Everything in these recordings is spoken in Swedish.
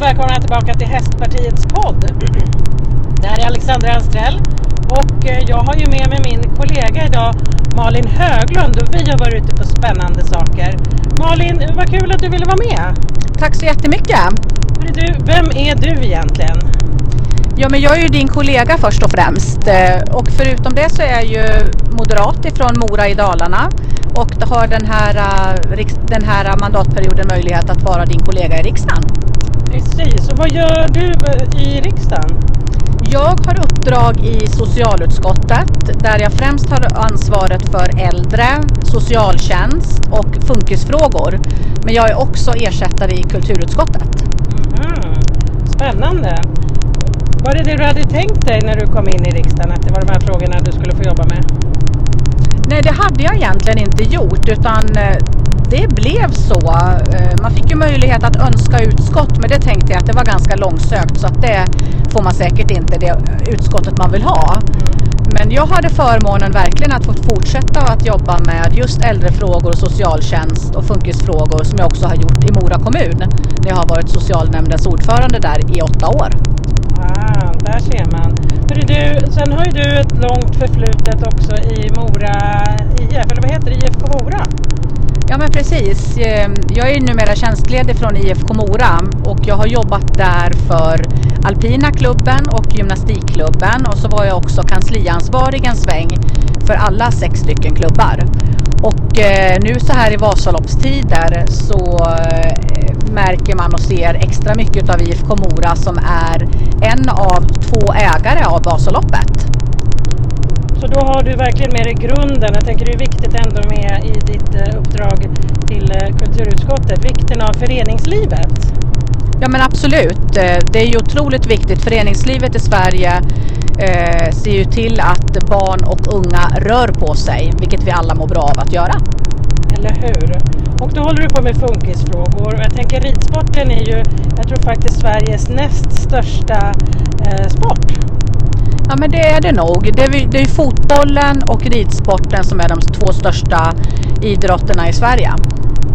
och välkomna tillbaka till Hästpartiets podd. Det här är Alexandra Anstrell och eh, jag har ju med mig min kollega idag Malin Höglund och vi har varit ute på spännande saker. Malin, vad kul att du ville vara med. Tack så jättemycket. Hörru Du, vem är du egentligen? Ja, men jag är ju din kollega först och främst. Eh, Och förutom det så är jag ju moderat ifrån Mora i Dalarna och har den här, eh, den här mandatperioden möjlighet att vara din kollega i riksdagen. Precis, och vad gör du i riksdagen? Jag har uppdrag i socialutskottet där jag främst har ansvaret för äldre, socialtjänst och funkisfrågor. Men jag är också ersättare i kulturutskottet. Mhm, Spännande. Var det det du hade tänkt dig när du kom in i riksdagen, att det var de här frågorna du skulle få jobba med? Nej, det hade jag egentligen inte gjort utan eh, det blev så. Eh, man fick ju möjlighet att önska utskott men det tänkte jag att det var ganska långsökt så att det får man säkert inte det utskottet man vill ha. Men jag hade förmånen verkligen att få fortsätta att jobba med just äldrefrågor, socialtjänst och funkisfrågor som jag också har gjort i Mora kommun. När jag har varit socialnämndens ordförande där i åtta år. Ah, där ser man. Hörru du, sen har ju du ett långt förflutet också i Mora IF, eller vad heter det? IFK Mora? Ja men precis. Ehm, jag är numera tjänstledig från IFK Mora och jag har jobbat där för alpina klubben och gymnastikklubben och så var jag också kansliansvarig en sväng för alla sex stycken klubbar. Och eh, nu så här i Vasaloppstider så eh, märker man och ser extra mycket av IFK Mora som är en av två ägare av Vasaloppet. Så då har du verkligen med dig grunden. Jag tänker det är viktigt ändå med i ditt eh, uppdrag till eh, kulturutskottet, vikten av föreningslivet. Ja men absolut. Eh, Det är ju otroligt viktigt. Föreningslivet i Sverige eh, ser ju till att barn och unga rör på sig, vilket vi alla mår bra av att göra. Eller hur? Och då håller du på med funkisfrågor. Och jag tänker ridsporten är ju, jag tror faktiskt Sveriges näst största eh, sport. Ja men det är det nog. Det är, det är fotbollen och ridsporten som är de två största idrotterna i Sverige.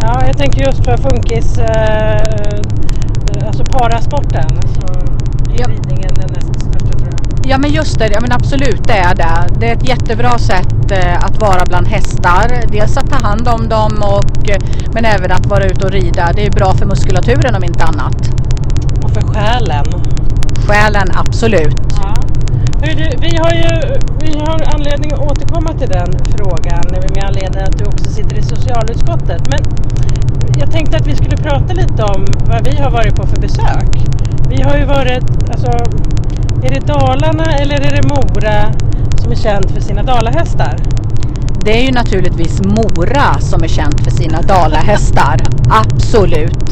Ja, jag tänker just för funkis, eh, eh, alltså parasporten. Så är Ja. ridningen den näst största tror jag. Ja men just det, ja, men absolut det är det. Det är ett jättebra sätt eh, att vara bland hästar. Dels att ta hand om dem och, eh, men även att vara ute och rida. Det är bra för muskulaturen om inte annat. Och för själen. Själen absolut. Ja. Du, vi har ju vi har anledning att återkomma till den frågan med anledning att du också sitter i socialutskottet. Men jag tänkte att vi skulle prata lite om vad vi har varit på för besök. Vi har ju varit, alltså, är det Dalarna eller är det Mora som är känt för sina dalahästar? Det är ju naturligtvis Mora som är känt för sina dalahästar. Absolut.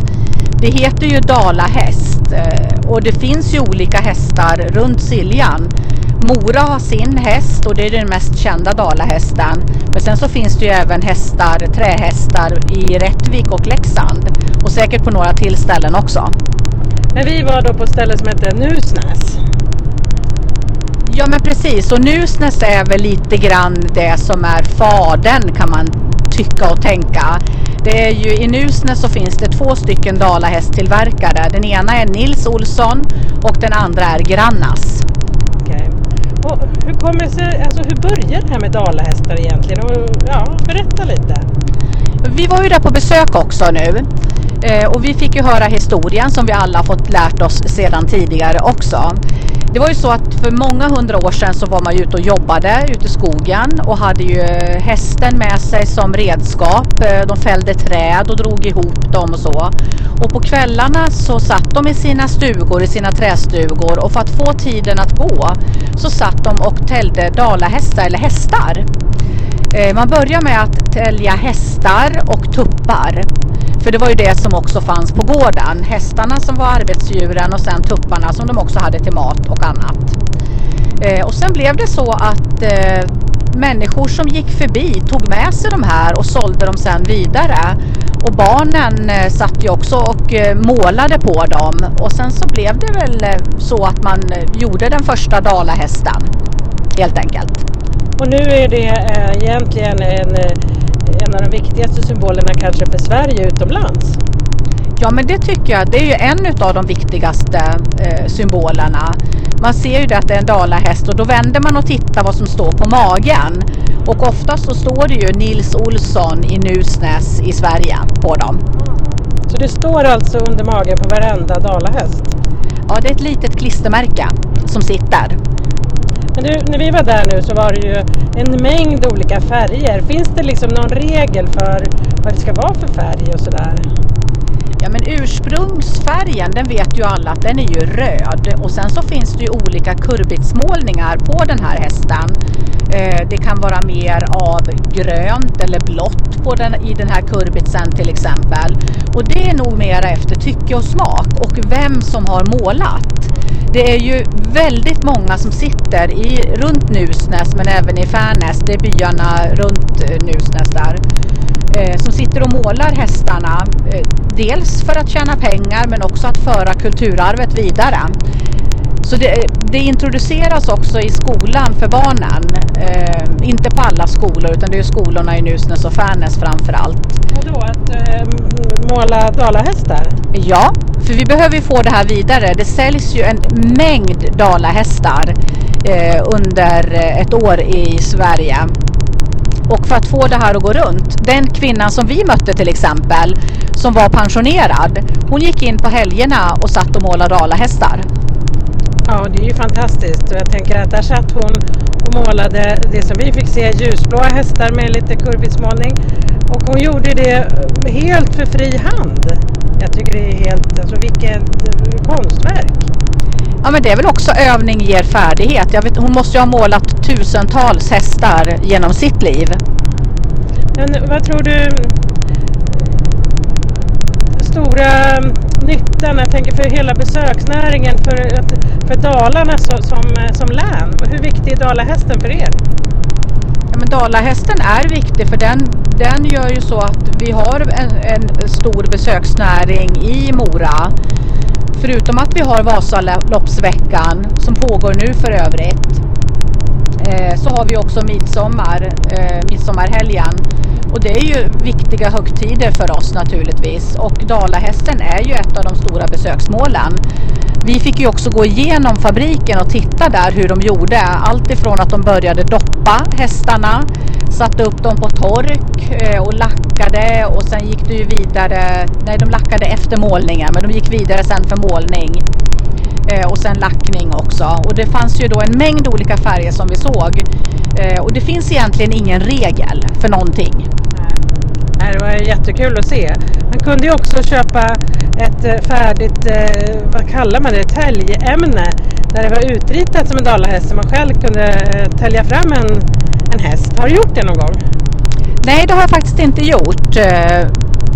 Det heter ju dalahäst eh, och det finns ju olika hästar runt Siljan. Mora har sin häst och det är den mest kända dalahästen. Men sen så finns det ju även hästar, trähästar i Rättvik och Leksand och säkert på några till ställen också. Men vi var då på ett ställe som heter Nusnäs. Ja men precis och Nusnäs är väl lite grann det som är faden kan man tycka och tänka. Det är ju i Nusnäs så finns det två stycken dalahästtillverkare. Den ena är Nils Olsson och den andra är Grannas. Hur kommer det sig, alltså hur började det här med dalahästar egentligen? Och, ja, berätta lite. Vi var ju där på besök också nu. Eh, och vi fick ju höra historien som vi alla fått lärt oss sedan tidigare också. Det var ju så att för många hundra år sedan så var man ju ute och jobbade ute i skogen och hade ju hästen med sig som redskap. Eh, de fällde träd och drog ihop dem och så. Och på kvällarna så satt de i sina stugor, i sina trästugor och för att få tiden att gå så satt de och täljde dalahästar eller hästar. Eh, man börjar med att tälja hästar och tuppar. För det var ju det som också fanns på gården. Hästarna som var arbetsdjuren och sen tupparna som de också hade till mat och annat. Eh, Och sen blev det så att eh, människor som gick förbi tog med sig de här och sålde dem sen vidare. Och barnen eh, satt ju också och eh, målade på dem. Och sen så blev det väl eh, så att man eh, gjorde den första dalahästen. Helt enkelt. Och nu är det eh, egentligen en, eh, en av de viktigaste symbolerna kanske för Sverige utomlands. Ja men det tycker jag, det är ju en av de viktigaste eh, symbolerna. Man ser ju det att det är en dalahäst och då vänder man och tittar vad som står på magen. Och oftast så står det ju Nils Olsson i Nusnäs i Sverige på dem. Så det står alltså under magen på varenda dalahäst? Ja, det är ett litet klistermärke som sitter. Men du, när vi var där nu så var det ju en mängd olika färger. Finns det liksom någon regel för vad det ska vara för färg och sådär? Ja men ursprungsfärgen den vet ju alla att den är ju röd och sen så finns det ju olika kurbitsmålningar på den här hästen. Eh, det kan vara mer av grönt eller blått på den, i den här kurbitsen till exempel. Och det är nog mera efter tycke och smak och vem som har målat. Det är ju väldigt många som sitter i, runt Nusnäs men även i Färnäs, det är byarna runt eh, Nusnäs där eh, som sitter och målar hästarna. Eh, dels för att tjäna pengar men också att föra kulturarvet vidare. Så det, det introduceras också i skolan för barnen. Eh, inte på alla skolor utan det är skolorna i Nusnäs och Färnäs framförallt. Vadå, att eh, måla dalahästar? Ja, för vi behöver ju få det här vidare. Det säljs ju en mängd dalahästar eh, under ett år i Sverige. Och för att få det här att gå runt, den kvinnan som vi mötte till exempel, som var pensionerad, hon gick in på helgerna och satt och målade dalahästar. Ja, det är ju fantastiskt. Jag tänker att där satt hon och målade det som vi fick se, ljusblåa hästar med lite kurbitsmålning. Och hon gjorde det helt för fri hand. Jag tycker det är helt, alltså vilket konstverk. Ja men det är väl också övning ger färdighet. Vet, hon måste ju ha målat tusentals hästar genom sitt liv. Men vad tror du stora nyttan, jag tänker för hela besöksnäringen, för, för Dalarna som, som, som län? Hur viktig är dalahästen för er? Ja, men dalahästen är viktig för den, den gör ju så att vi har en, en stor besöksnäring i Mora. Förutom att vi har Vasaloppsveckan som pågår nu för övrigt eh, så har vi också midsommar, eh, midsommarhelgen. Och det är ju viktiga högtider för oss naturligtvis. Och Dalahästen är ju ett av de stora besöksmålen. Vi fick ju också gå igenom fabriken och titta där hur de gjorde. Allt ifrån att de började doppa hästarna, satte upp dem på tork eh, och lackade och sen gick det ju vidare. Nej, de lackade efter målningen, men de gick vidare sen för målning eh, och sen lackning också. Och det fanns ju då en mängd olika färger som vi såg. Eh, och det finns egentligen ingen regel för någonting. Det var jättekul att se. Man kunde ju också köpa ett eh, färdigt, eh, vad kallar man det, täljämne där det var utritat som en dalahäst så man själv kunde eh, tälja fram en, en häst. Har du gjort det någon gång? Nej, det har jag faktiskt inte gjort.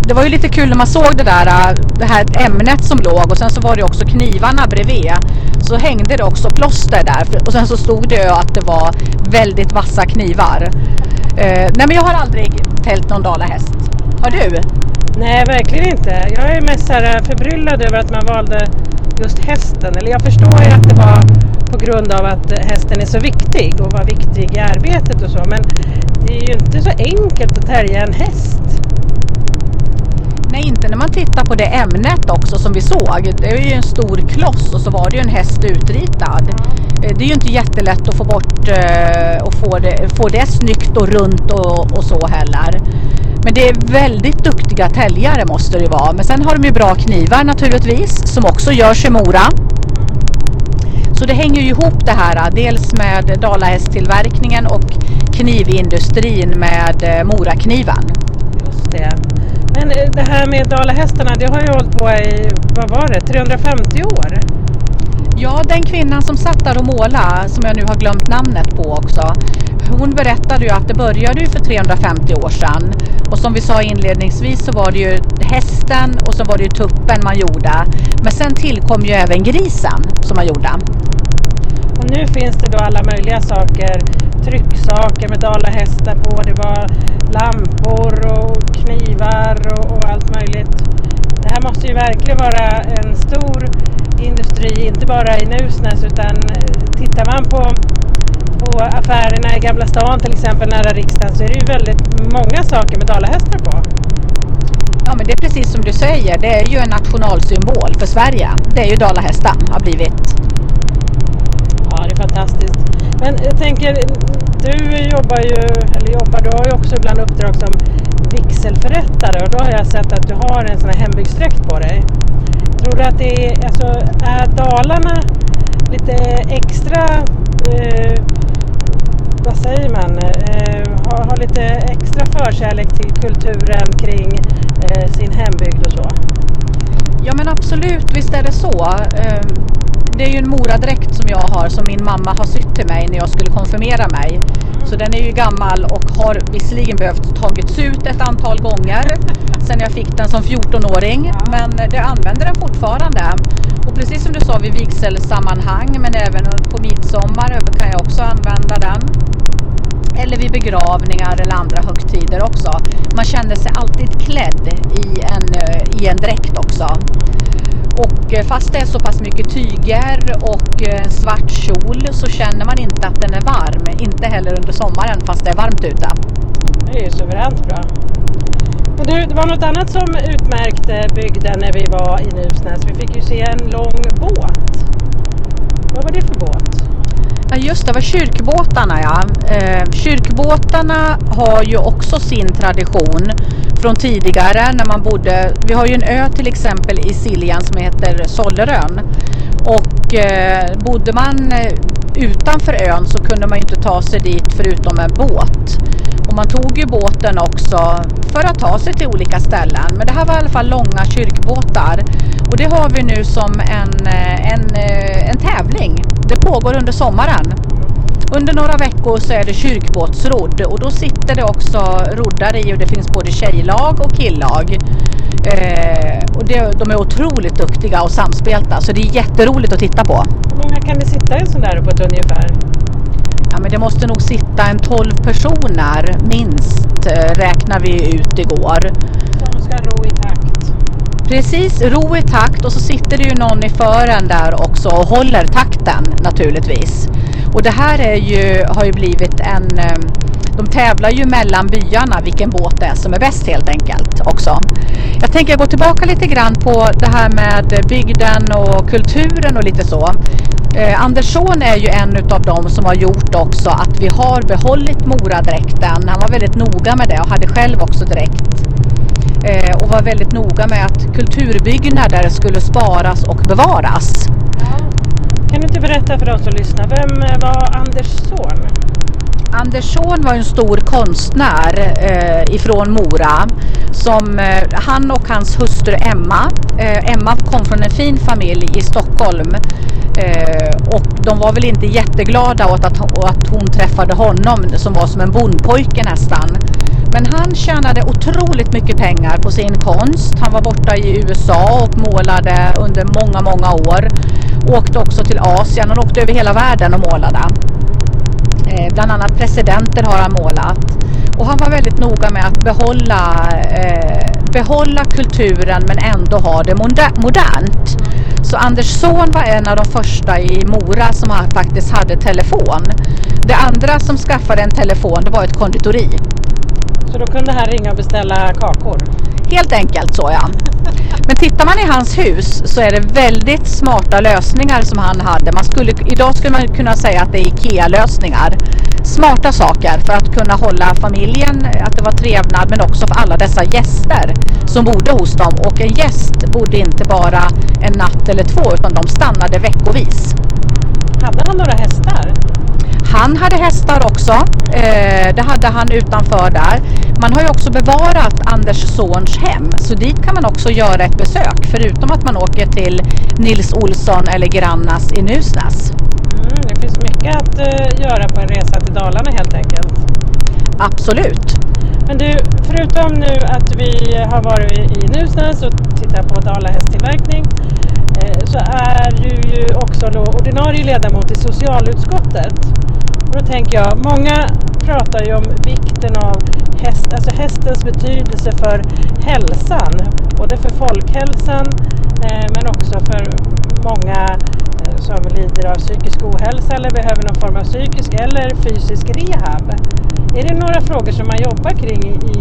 Det var ju lite kul när man såg det där det här ämnet som låg och sen så var det också knivarna bredvid. Så hängde det också plåster där och sen så stod det ju att det var väldigt vassa knivar. nej men jag har aldrig tält någon dalahäst. Har du? Nej, verkligen inte. Jag är mest här förbryllad över att man valde just hästen. Eller jag förstår ju att det var på grund av att hästen är så viktig och var viktig i arbetet och så. Men det är ju inte så enkelt att tälja en häst. Nej, inte när man tittar på det ämnet också som vi såg. Det är ju en stor kloss och så var det ju en häst utritad. Det är ju inte jättelätt att få bort och få det, få det snyggt och runt och, och så heller. Men det är väldigt duktiga täljare måste det vara. Men sen har de ju bra knivar naturligtvis som också görs i Mora. Så det hänger ju ihop det här, dels med dalahästtillverkningen och knivindustrin med Morakniven. Just det. Men det här med dalahästarna, det har ju hållit på i, vad var det, 350 år? Ja, den kvinnan som satt där och målade, som jag nu har glömt namnet på också. Hon berättade ju att det började ju för 350 år sedan. Och som vi sa inledningsvis så var det ju hästen och så var det ju tuppen man gjorde. Men sen tillkom ju även grisen som man gjorde. Och nu finns det då alla möjliga saker, trycksaker med dalahästar på. Det var lampor och knivar och, och allt möjligt. Det här måste ju verkligen vara en stor industri, inte bara i Nusnäs utan eh, tittar man på, på affärerna i Gamla stan till exempel nära riksdagen så är det ju väldigt många saker med dalahästar på. Ja men det är precis som du säger, det är ju en nationalsymbol för Sverige. Det är ju dalahästen har blivit. Ja, det är fantastiskt. Men jag tänker, du jobbar ju, eller jobbar, du har ju också ibland uppdrag som vigselförrättare och då har jag sett att du har en sån här hembygdsdräkt på dig. Tror du att det är, alltså, är Dalarna lite extra, eh, vad säger man, eh, har, har lite extra förkärlek till kulturen kring eh, sin hembygd och så? Ja men absolut, visst är det så. Eh, det är ju en moradräkt som jag har som min mamma har sytt till mig när jag skulle konfirmera mig. Så den är ju gammal och har visserligen behövt tagits ut ett antal gånger sen jag fick den som 14-åring. Men jag använder den fortfarande. Och precis som du sa vid vigselsammanhang men även på midsommar kan jag också använda den. Eller vid begravningar eller andra högtider också. Man känner sig alltid klädd i en, eh, i en dräkt också. Och eh, fast det är så pass mycket tyger och eh, svart kjol så känner man inte att den är varm. Inte heller under sommaren fast det är varmt ute. Det är ju suveränt bra. Men du, det var något annat som utmärkte bygden när vi var i Nusnäs. Vi fick ju se en lång båt. Vad var det för båt? Ja just det, var kyrkbåtarna ja. Eh, kyrkbåtarna har ju också sin tradition från tidigare när man bodde, vi har ju en ö till exempel i Siljan som heter Sollerön. Och eh, bodde man eh, utanför ön så kunde man ju inte ta sig dit förutom med båt. Och man tog ju båten också för att ta sig till olika ställen. Men det här var i alla fall långa kyrkbåtar. Och det har vi nu som en, eh, en, eh, en tävling. Det pågår under sommaren. Under några veckor så är det kyrkbåtsrodd och då sitter det också roddare i och det finns både tjejlag och killag. Eh, och det, de är otroligt duktiga och samspelta så det är jätteroligt att titta på. Hur många kan det sitta i en sån där på ett ungefär? Ja, men det måste nog sitta en 12 personer minst eh, räknar vi ut igår. Som ska ro i takt. Precis, ro i takt och så sitter det ju någon i fören där också och håller takten naturligtvis. Och det här är ju, har ju blivit en, eh, de tävlar ju mellan byarna vilken båt det är som är bäst helt enkelt också. Jag tänker gå tillbaka lite grann på det här med bygden och kulturen och lite så. Eh, Andersson är ju en utav dem som har gjort också att vi har behållit Moradräkten. Han var väldigt noga med det och hade själv också dräkt. Eh, och var väldigt noga med att kulturbyggnader skulle sparas och bevaras. Kan du inte berätta för de som lyssnar, vem eh, var Anders son? Andersson var en stor konstnär eh, ifrån Mora. Som, eh, han och hans hustru Emma. Eh, Emma kom från en fin familj i Stockholm. Eh, och de var väl inte jätteglada åt att, åt att hon träffade honom som var som en bondpojke nästan. Men han tjänade otroligt mycket pengar på sin konst. Han var borta i USA och målade under många, många år. Åkte också till Asien. Han åkte över hela världen och målade. Eh, bland annat presidenter har han målat. Och han var väldigt noga med att behålla, eh, behålla kulturen men ändå ha det moder- modernt. Så Anders son var en av de första i Mora som faktiskt hade telefon. Det andra som skaffade en telefon det var ett konditori. Så då kunde han ringa och beställa kakor. Helt enkelt så ja. Men tittar man i hans hus så är det väldigt smarta lösningar som han hade. Man skulle, idag skulle man kunna säga att det är IKEA-lösningar. Smarta saker för att kunna hålla familjen, att det var trevnad men också för alla dessa gäster som bodde hos dem. Och en gäst bodde inte bara en natt eller två utan de stannade veckovis. Hade han några hästar? Han hade hästar också. Eh, det hade han utanför där. Man har ju också bevarat Anders sons hem. Så dit kan man också göra ett besök. Förutom att man åker till Nils Olsson eller Grannas i Nusnäs. Mm, det finns mycket att eh, göra på en resa till Dalarna helt enkelt. Absolut. Men du, förutom nu att vi har varit i Nusnäs och tittat på dalahästtillverkning eh, så är du ju också då ordinarie ledamot i socialutskottet. Och då tänker jag, många pratar ju om vikten av häst, alltså hästens betydelse för hälsan. Både för folkhälsan eh, men också för många eh, som lider av psykisk ohälsa eller behöver någon form av psykisk eller fysisk rehab. Är det några frågor som man jobbar kring i,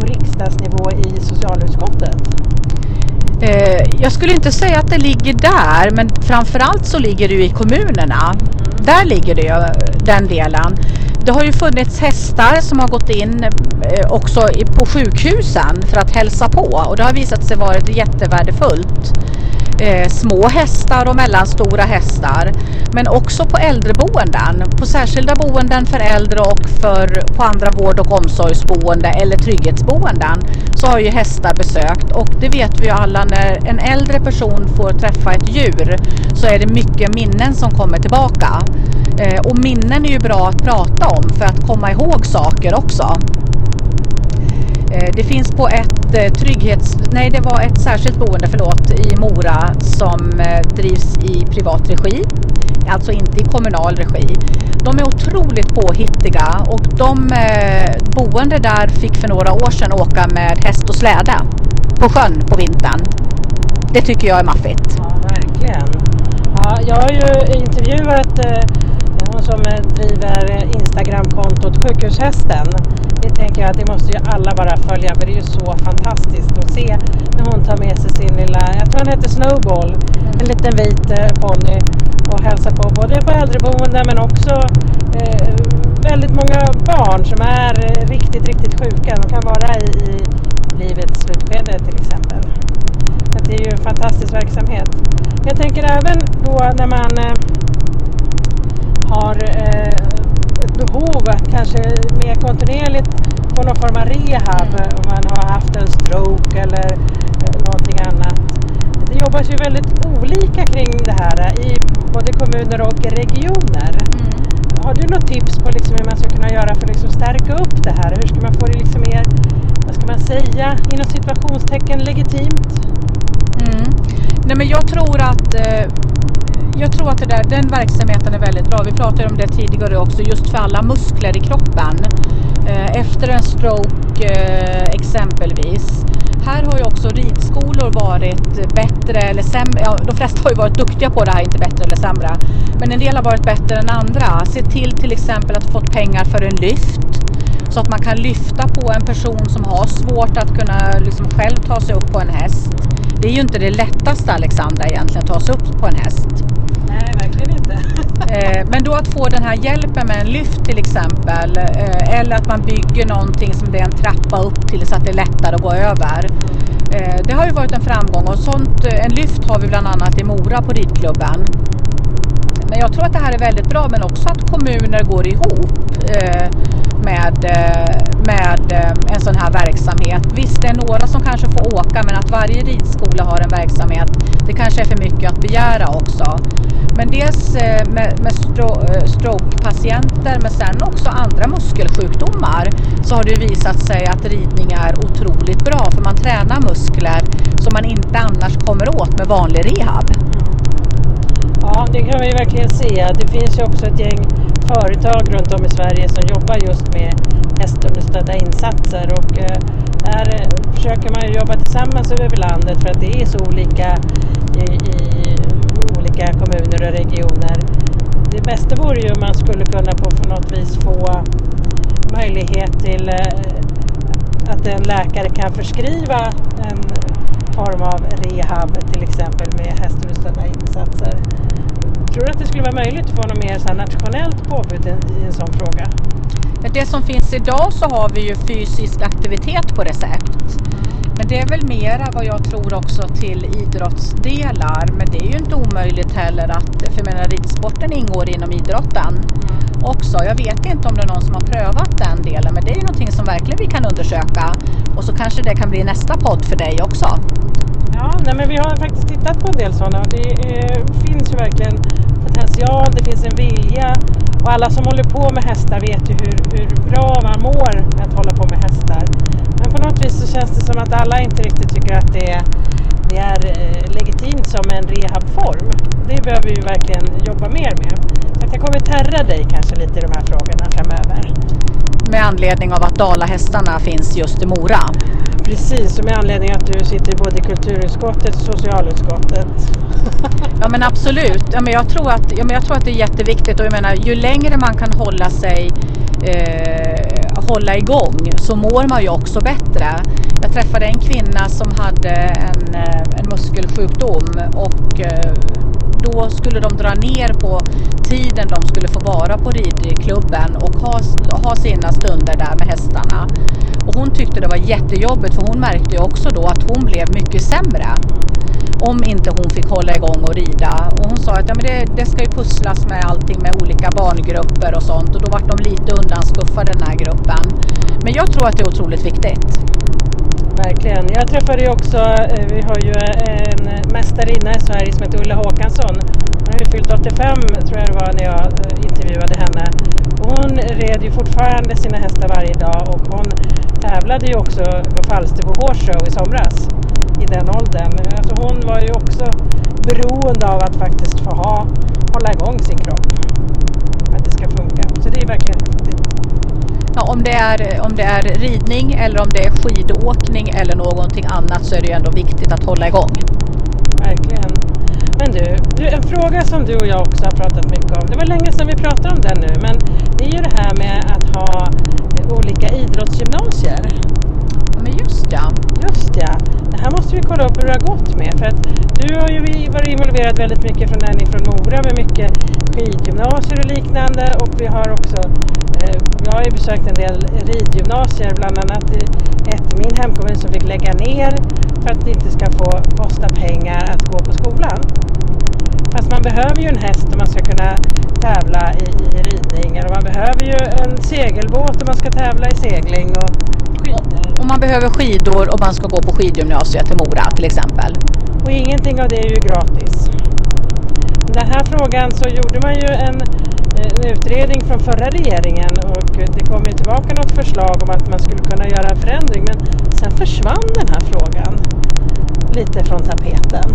på riksdagsnivå i socialutskottet? Eh, jag skulle inte säga att det ligger där, men framförallt så ligger det ju i kommunerna. Där ligger det ju, den delen. Det har ju funnits hästar som har gått in eh, också på sjukhusen för att hälsa på och det har visat sig vara jättevärdefullt. Eh, små hästar och mellanstora hästar. Men också på äldreboenden, på särskilda boenden för äldre och för, på andra vård och omsorgsboende eller trygghetsboenden så har ju hästar besökt och det vet vi ju alla när en äldre person får träffa ett djur så är det mycket minnen som kommer tillbaka. Eh, och minnen är ju bra att prata om för att komma ihåg saker också. Eh, det finns på ett eh, trygghets... Nej, det var ett särskilt boende, förlåt, i Mora som eh, drivs i privat regi. Alltså inte i kommunal regi. De är otroligt påhittiga och de boende där fick för några år sedan åka med häst och släde på sjön på vintern. Det tycker jag är maffigt. Ja, verkligen. Ja, jag har ju intervjuat hon som driver Instagramkontot Sjukhushästen det tänker jag att det måste ju alla bara följa för det är ju så fantastiskt att se när hon tar med sig sin lilla, jag tror han heter Snowball, mm. en liten vit eh, ponny och hälsar på både på äldreboende men också eh, väldigt många barn som är eh, riktigt, riktigt sjuka. De kan vara i, i livets slutskede till exempel. Så det är ju en fantastisk verksamhet. Jag tänker även då när man eh, har eh, behov att kanske mer kontinuerligt få någon form av rehab mm. om man har haft en stroke eller eh, någonting annat. Det jobbas ju väldigt olika kring det här i både kommuner och regioner. Mm. Har du något tips på liksom hur man ska kunna göra för att liksom stärka upp det här? Hur ska man få det liksom mer, vad ska man säga, inom situationstecken legitimt? Mm. Nej men jag tror att eh jag tror att där, den verksamheten är väldigt bra. Vi pratade om det tidigare också, just för alla muskler i kroppen. Eh, efter en stroke eh, exempelvis. Här har ju också ridskolor varit bättre eller sämre. Ja, de flesta har ju varit duktiga på det här, inte bättre eller sämre. Men en del har varit bättre än andra. Se till till exempel att få pengar för en lyft. Så att man kan lyfta på en person som har svårt att kunna liksom själv ta sig upp på en häst. Det är ju inte det lättaste Alexandra egentligen, att ta sig upp på en häst. Nej, verkligen inte. Eh, men då att få den här hjälpen med en lyft till exempel. Eh, eller att man bygger någonting som det är en trappa upp till så att det är lättare att gå över. Eh, det har ju varit en framgång och sånt, en lyft har vi bland annat i Mora på ridklubben. Men jag tror att det här är väldigt bra men också att kommuner går ihop eh, med, eh, med eh, en sån här verksamhet. Visst, det är några som kanske får åka men att varje ridskola har en verksamhet, det kanske är för mycket att begära också. Men dels med, med strokepatienter men sen också andra muskelsjukdomar så har det visat sig att ridning är otroligt bra för man tränar muskler som man inte annars kommer åt med vanlig rehab. Ja, det kan vi verkligen se. Det finns ju också ett gäng företag runt om i Sverige som jobbar just med hästunderstödda insatser och eh, där eh, försöker man jobba tillsammans över landet för att det är så olika i, i olika kommuner och regioner. Det bästa vore ju om man skulle kunna på, på något vis få möjlighet till eh, att en läkare kan förskriva en form av rehab till exempel med hästrustade insatser. Tror du att det skulle vara möjligt att få något mer så nationellt påbud i en sån fråga? Det som finns idag så har vi ju fysisk aktivitet på recept. Men det är väl mera vad jag tror också till idrottsdelar. Men det är ju inte omöjligt heller att, för jag menar ridsporten ingår inom idrotten mm. också. Jag vet inte om det är någon som har prövat den delen men det är ju någonting som verkligen vi kan undersöka. Och så kanske det kan bli nästa podd för dig också. Ja, nej men vi har faktiskt tittat på en del sådana och det eh, finns ju verkligen potential, det finns en vilja och alla som håller på med hästar vet ju hur, hur bra man mår med att hålla på med hästar. Men på något vis så känns det som att alla inte riktigt tycker att det är, det är eh, legitimt som en rehabform. Det behöver vi verkligen jobba mer med. Så jag kommer terra dig kanske lite i de här frågorna framöver. Med anledning av att Dalahästarna finns just i Mora? Precis, och med anledning av att du sitter både i kulturutskottet och socialutskottet. ja men absolut. Ja, men jag, tror att, ja, men jag tror att det är jätteviktigt och jag menar ju längre man kan hålla sig eh, hålla igång så mår man ju också bättre. Jag träffade en kvinna som hade en, eh, en muskelsjukdom och eh, då skulle de dra ner på tiden de skulle få vara på ridklubben och ha, ha sina stunder där med hästarna. Och hon tyckte det var jättejobbigt för hon märkte ju också då att hon blev mycket sämre om inte hon fick hålla igång och rida. Och hon sa att ja, men det, det ska ju pusslas med allting med olika barngrupper och sånt och då vart de lite undanskuffade den här gruppen. Men jag tror att det är otroligt viktigt. Verkligen. Jag träffade ju också, eh, vi har ju eh, en mästarinna i Sverige som heter Ulla Håkansson. Hon har ju fyllt 85 tror jag det var när jag eh, intervjuade henne. Hon red ju fortfarande sina hästar varje dag och hon tävlade ju också på Falsterbo Horse Show i somras i den åldern. Alltså hon var ju också beroende av att faktiskt få ha, hålla igång sin kropp. Att det ska funka. Så det är verkligen häftigt. Ja, om, det är, om det är ridning eller om det är skidåkning eller någonting annat så är det ju ändå viktigt att hålla igång. Verkligen. Men du, du, en fråga som du och jag också har pratat mycket om. Det var länge sedan vi pratade om den nu, men det är ju det här med att ha olika idrottsgymnasier. Ja, men just ja. Just ja. Det här måste vi kolla upp hur det har gått med. För att du har ju varit involverad väldigt mycket från den från Mora med mycket skidgymnasier och liknande. Och vi har också, eh, jag har ju besökt en del ridgymnasier, bland annat i ett i min hemkommun som fick lägga ner för att det inte ska få kosta pengar att gå på skolan. Fast man behöver ju en häst om man ska kunna tävla i, i ridning. Och man behöver ju en segelbåt om man ska tävla i segling. Och skidor. Och man behöver skidor och man ska gå på skidgymnasiet i Mora till exempel. Och ingenting av det är ju gratis. Den här frågan så gjorde man ju en, en utredning från förra regeringen och det kom ju tillbaka något förslag om att man skulle kunna göra en förändring men sen försvann den här frågan lite från tapeten.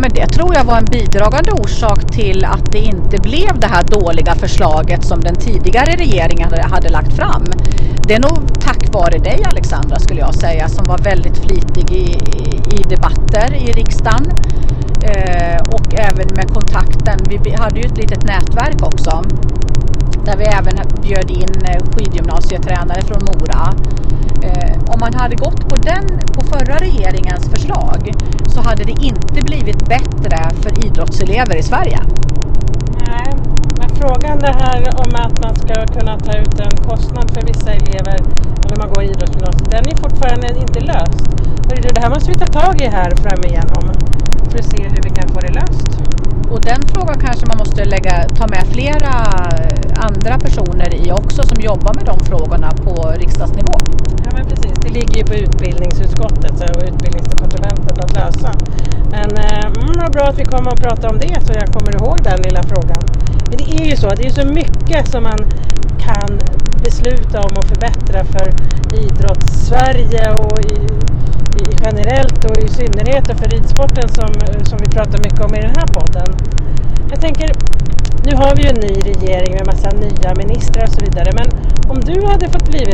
Men det tror jag var en bidragande orsak till att det inte blev det här dåliga förslaget som den tidigare regeringen hade lagt fram. Det är nog tack vare dig Alexandra skulle jag säga som var väldigt flitig i, i debatter i riksdagen eh, och även med kontakten. Vi hade ju ett litet nätverk också där vi även bjöd in eh, skidgymnasietränare från Mora. Eh, om man hade gått på, den, på förra regeringens förslag så hade det inte blivit bättre för idrottselever i Sverige. Nej, men frågan det här om att man ska kunna ta ut en kostnad för vissa elever när man går idrottsgymnasiet, den är fortfarande inte löst. Det här måste vi ta tag i här framigenom för att se hur vi kan få det löst. Och den frågan kanske man måste lägga, ta med flera andra personer i också som jobbar med de frågorna på riksdagsnivå. Men precis, det ligger ju på utbildningsutskottet och utbildningsdepartementet att lösa. Men eh, mm, vad bra att vi kommer att prata om det så jag kommer ihåg den lilla frågan. Men det är ju så, det är så mycket som man kan besluta om och förbättra för idrotts-Sverige och i, i generellt och i synnerhet och för ridsporten som, som vi pratar mycket om i den här podden. Jag tänker, nu har vi ju en ny regering med massa nya ministrar och så vidare. Men om du hade fått bli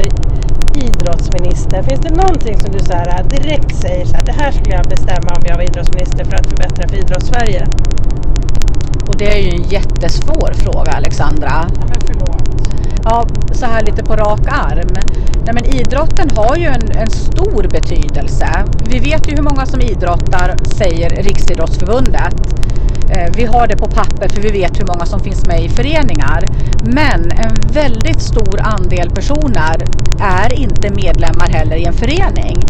idrottsminister, finns det någonting som du så här, direkt säger så här, det här skulle jag bestämma om jag var idrottsminister för att förbättra för idrottssverige? Och det är ju en jättesvår fråga Alexandra. Ja, men förlåt. Ja, så här lite på rak arm. Nej, men idrotten har ju en, en stor betydelse. Vi vet ju hur många som idrottar, säger Riksidrottsförbundet. Eh, vi har det på papper för vi vet hur många som finns med i föreningar. Men en väldigt stor andel personer är inte medlemmar heller i en förening.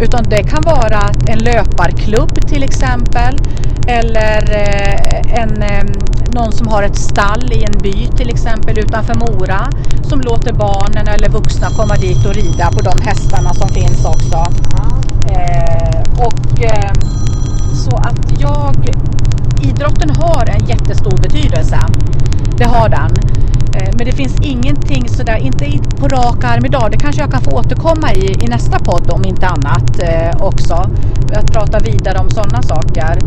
Utan det kan vara en löparklubb till exempel. Eller eh, en, eh, någon som har ett stall i en by till exempel utanför Mora. Som låter barnen eller vuxna komma dit och rida på de hästarna som finns också. och så att jag idrotten har en jättestor betydelse. Det har den. Eh, men det finns ingenting sådär, inte på rak arm idag. Det kanske jag kan få återkomma i, i nästa podd om inte annat eh, också. Att prata vidare om sådana saker.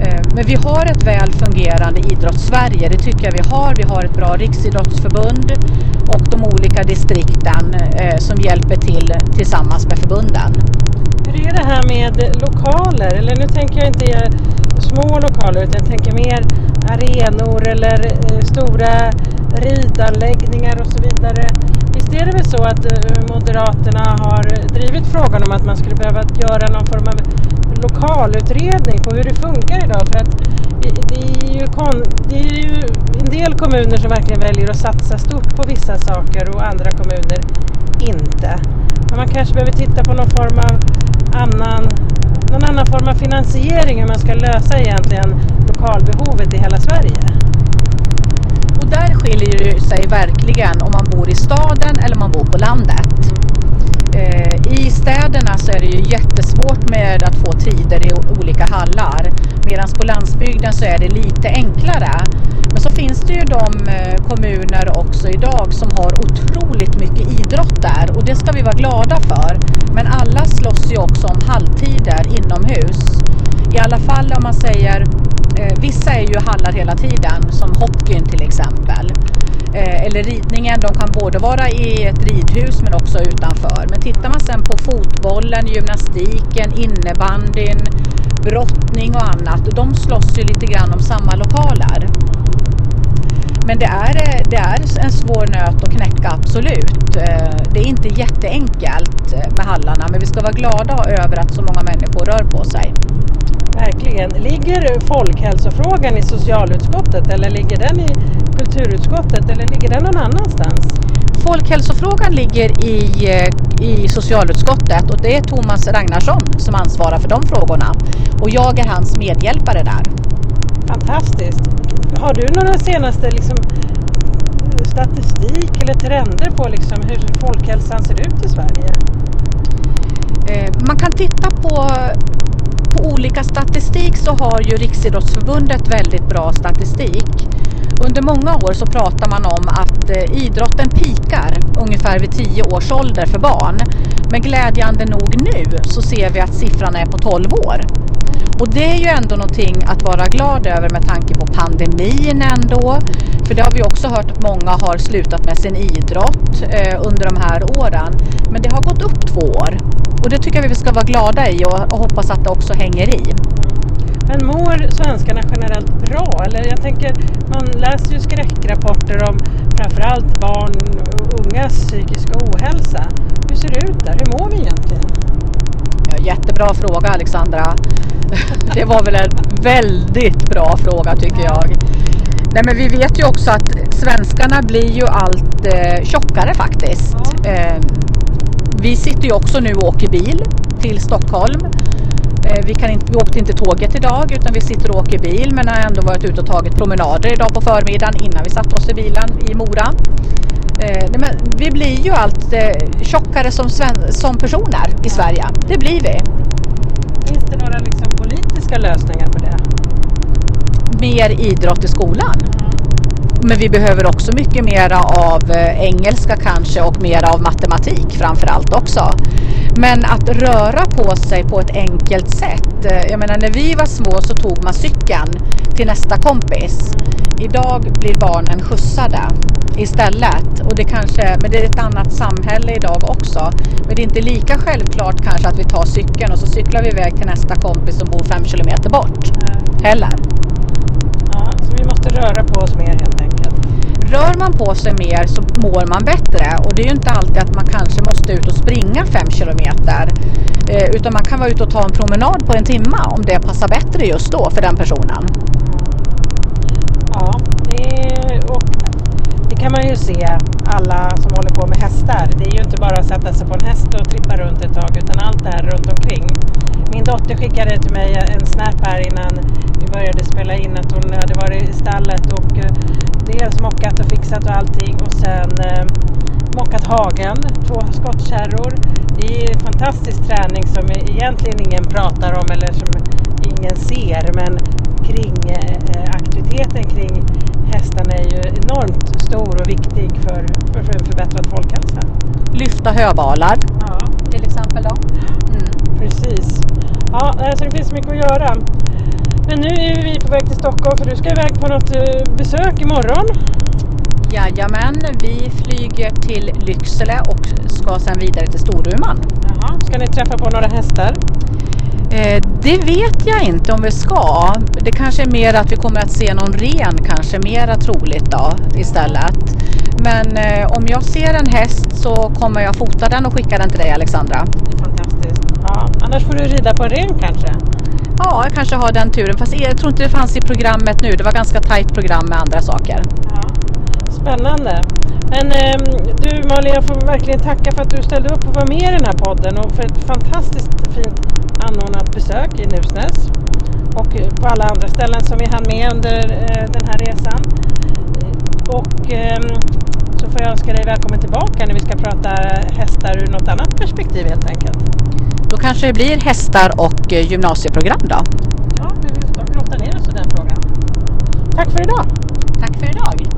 Eh, men vi har ett väl fungerande idrottssverige, det tycker jag vi har. Vi har ett bra riksidrottsförbund och de olika distrikten eh, som hjälper till tillsammans med förbunden. Hur är det här med lokaler? Eller nu tänker jag inte små lokaler utan jag tänker mer arenor eller eh, stora ridanläggningar och så vidare. Visst är det väl så att eh, Moderaterna har drivit frågan om att man skulle behöva göra någon form av lokalutredning på hur det funkar idag för att det är ju, det är ju en del kommuner som verkligen väljer att satsa stort på vissa saker och andra kommuner inte. Men man kanske behöver titta på någon form av annan, någon annan form av finansiering hur man ska lösa egentligen lokalbehovet i hela Sverige. Och där skiljer det sig verkligen om man bor i staden eller om man bor på landet. Eh, I städerna så är det ju jättesvårt med att få tider i olika hallar. Medan på landsbygden så är det lite enklare. Men så finns det ju de eh, kommuner också idag som har otroligt mycket idrott där och det ska vi vara glada för. Men alla slåss ju också om halvtider inomhus. I alla fall om man säger, eh, vissa är ju hallar hela tiden som hockeyn till exempel. Eh, eller ridningen, de kan både vara i ett ridhus men också utanför. Men tittar man sen på fotbollen, gymnastiken, innebandyn, brottning och annat, de slåss ju lite grann om samma lokaler. Men det är, det är en svår nöt att knäcka, absolut. Eh, det är inte jätteenkelt eh, med hallarna, men vi ska vara glada över att så många människor rör på sig. Verkligen. Ligger folkhälsofrågan i socialutskottet eller ligger den i kulturutskottet eller ligger den någon annanstans? Folkhälsofrågan ligger i, eh, i socialutskottet och det är Thomas Ragnarsson som ansvarar för de frågorna. Och jag är hans medhjälpare där. Fantastiskt. Har du några senaste liksom, statistik eller trender på liksom, hur folkhälsan ser ut i Sverige? Eh, man kan titta på på olika statistik så har ju Riksidrottsförbundet väldigt bra statistik. Under många år så pratar man om att eh, idrotten pikar ungefär vid 10 års ålder för barn. Men glädjande nog nu så ser vi att siffran är på 12 år. Och det är ju ändå någonting att vara glad över med tanke på pandemin ändå. För det har vi också hört att många har slutat med sin idrott eh, under de här åren. Men det har gått upp två år. Och det tycker jag vi ska vara glada i och hoppas att det också hänger i. Men mår svenskarna generellt bra? Eller jag tänker, man läser ju skräckrapporter om framförallt barn och ungas psykiska ohälsa. Hur ser det ut där? Hur mår vi egentligen? Ja, jättebra fråga Alexandra. Det var väl en väldigt bra fråga tycker jag. Nej, men vi vet ju också att svenskarna blir ju allt eh, tjockare faktiskt. Ja. Eh, vi sitter ju också nu och åker bil till Stockholm. Eh, vi, kan inte, vi åkte inte tåget idag utan vi sitter och åker bil men har ändå varit ute och tagit promenader idag på förmiddagen innan vi satte oss i bilen i Mora. Eh, men vi blir ju allt eh, tjockare som, som personer i Sverige. Det blir vi. Finns det några liksom politiska lösningar på det? Mer idrott i skolan. Men vi behöver också mycket mera av eh, engelska kanske och mera av matematik framför allt också. Men att röra på sig på ett enkelt sätt. Eh, jag menar när vi var små så tog man cykeln till nästa kompis. Idag blir barnen skjutsade istället. Och det kanske, men det är ett annat samhälle idag också. Men det är inte lika självklart kanske att vi tar cykeln och så cyklar vi iväg till nästa kompis som bor fem kilometer bort. Heller. Ja, så vi måste röra på oss mer helt enkelt. Rör man på sig mer så mår man bättre och det är ju inte alltid att man kanske måste ut och springa fem kilometer. Eh, utan man kan vara ute och ta en promenad på en timme om det passar bättre just då för den personen. Ja, det, och det kan man ju se alla som håller på med hästar. Det är ju inte bara att sätta sig på en häst och trippa runt ett tag utan allt det här runt omkring. Min dotter skickade till mig en snap här innan vi började spela in att hon hade varit i stallet och eh, dels mockat och fixat och allting och sen eh, mockat hagen, två skottkärror. Det är fantastisk träning som egentligen ingen pratar om eller som ingen ser men kring eh, aktiviteten kring hästarna är ju enormt stor och viktig för, för, för en förbättrad folkhälsa. Lyfta höbalar ja. till exempel då. Mm. Precis. Ja, alltså det finns mycket att göra. Men nu är vi på väg till Stockholm för du ska iväg på något eh, besök imorgon. Jajamän, vi flyger till Lycksele och ska sedan vidare till Storuman. Jaha. Ska ni träffa på några hästar? Eh, det vet jag inte om vi ska. Det kanske är mer att vi kommer att se någon ren kanske mera troligt då istället. Men eh, om jag ser en häst så kommer jag fota den och skicka den till dig Alexandra. Det är fantastiskt. Ja, annars får du rida på en ren kanske? Ja, jag kanske har den turen. Fast jag tror inte det fanns i programmet nu. Det var ganska tajt program med andra saker. Ja. Spännande. Men eh, du Malin, jag får verkligen tacka för att du ställde upp och var med i den här podden och för ett fantastiskt fint anordnat besök i Nusnäs och på alla andra ställen som vi hann med under eh, den här resan. Och eh, så får jag önska dig välkommen tillbaka när vi ska prata hästar ur något annat perspektiv helt enkelt. Då kanske det blir hästar och eh, gymnasieprogram då? Ja, vi får grotta ner oss i den frågan. Tack för idag! Tack för idag!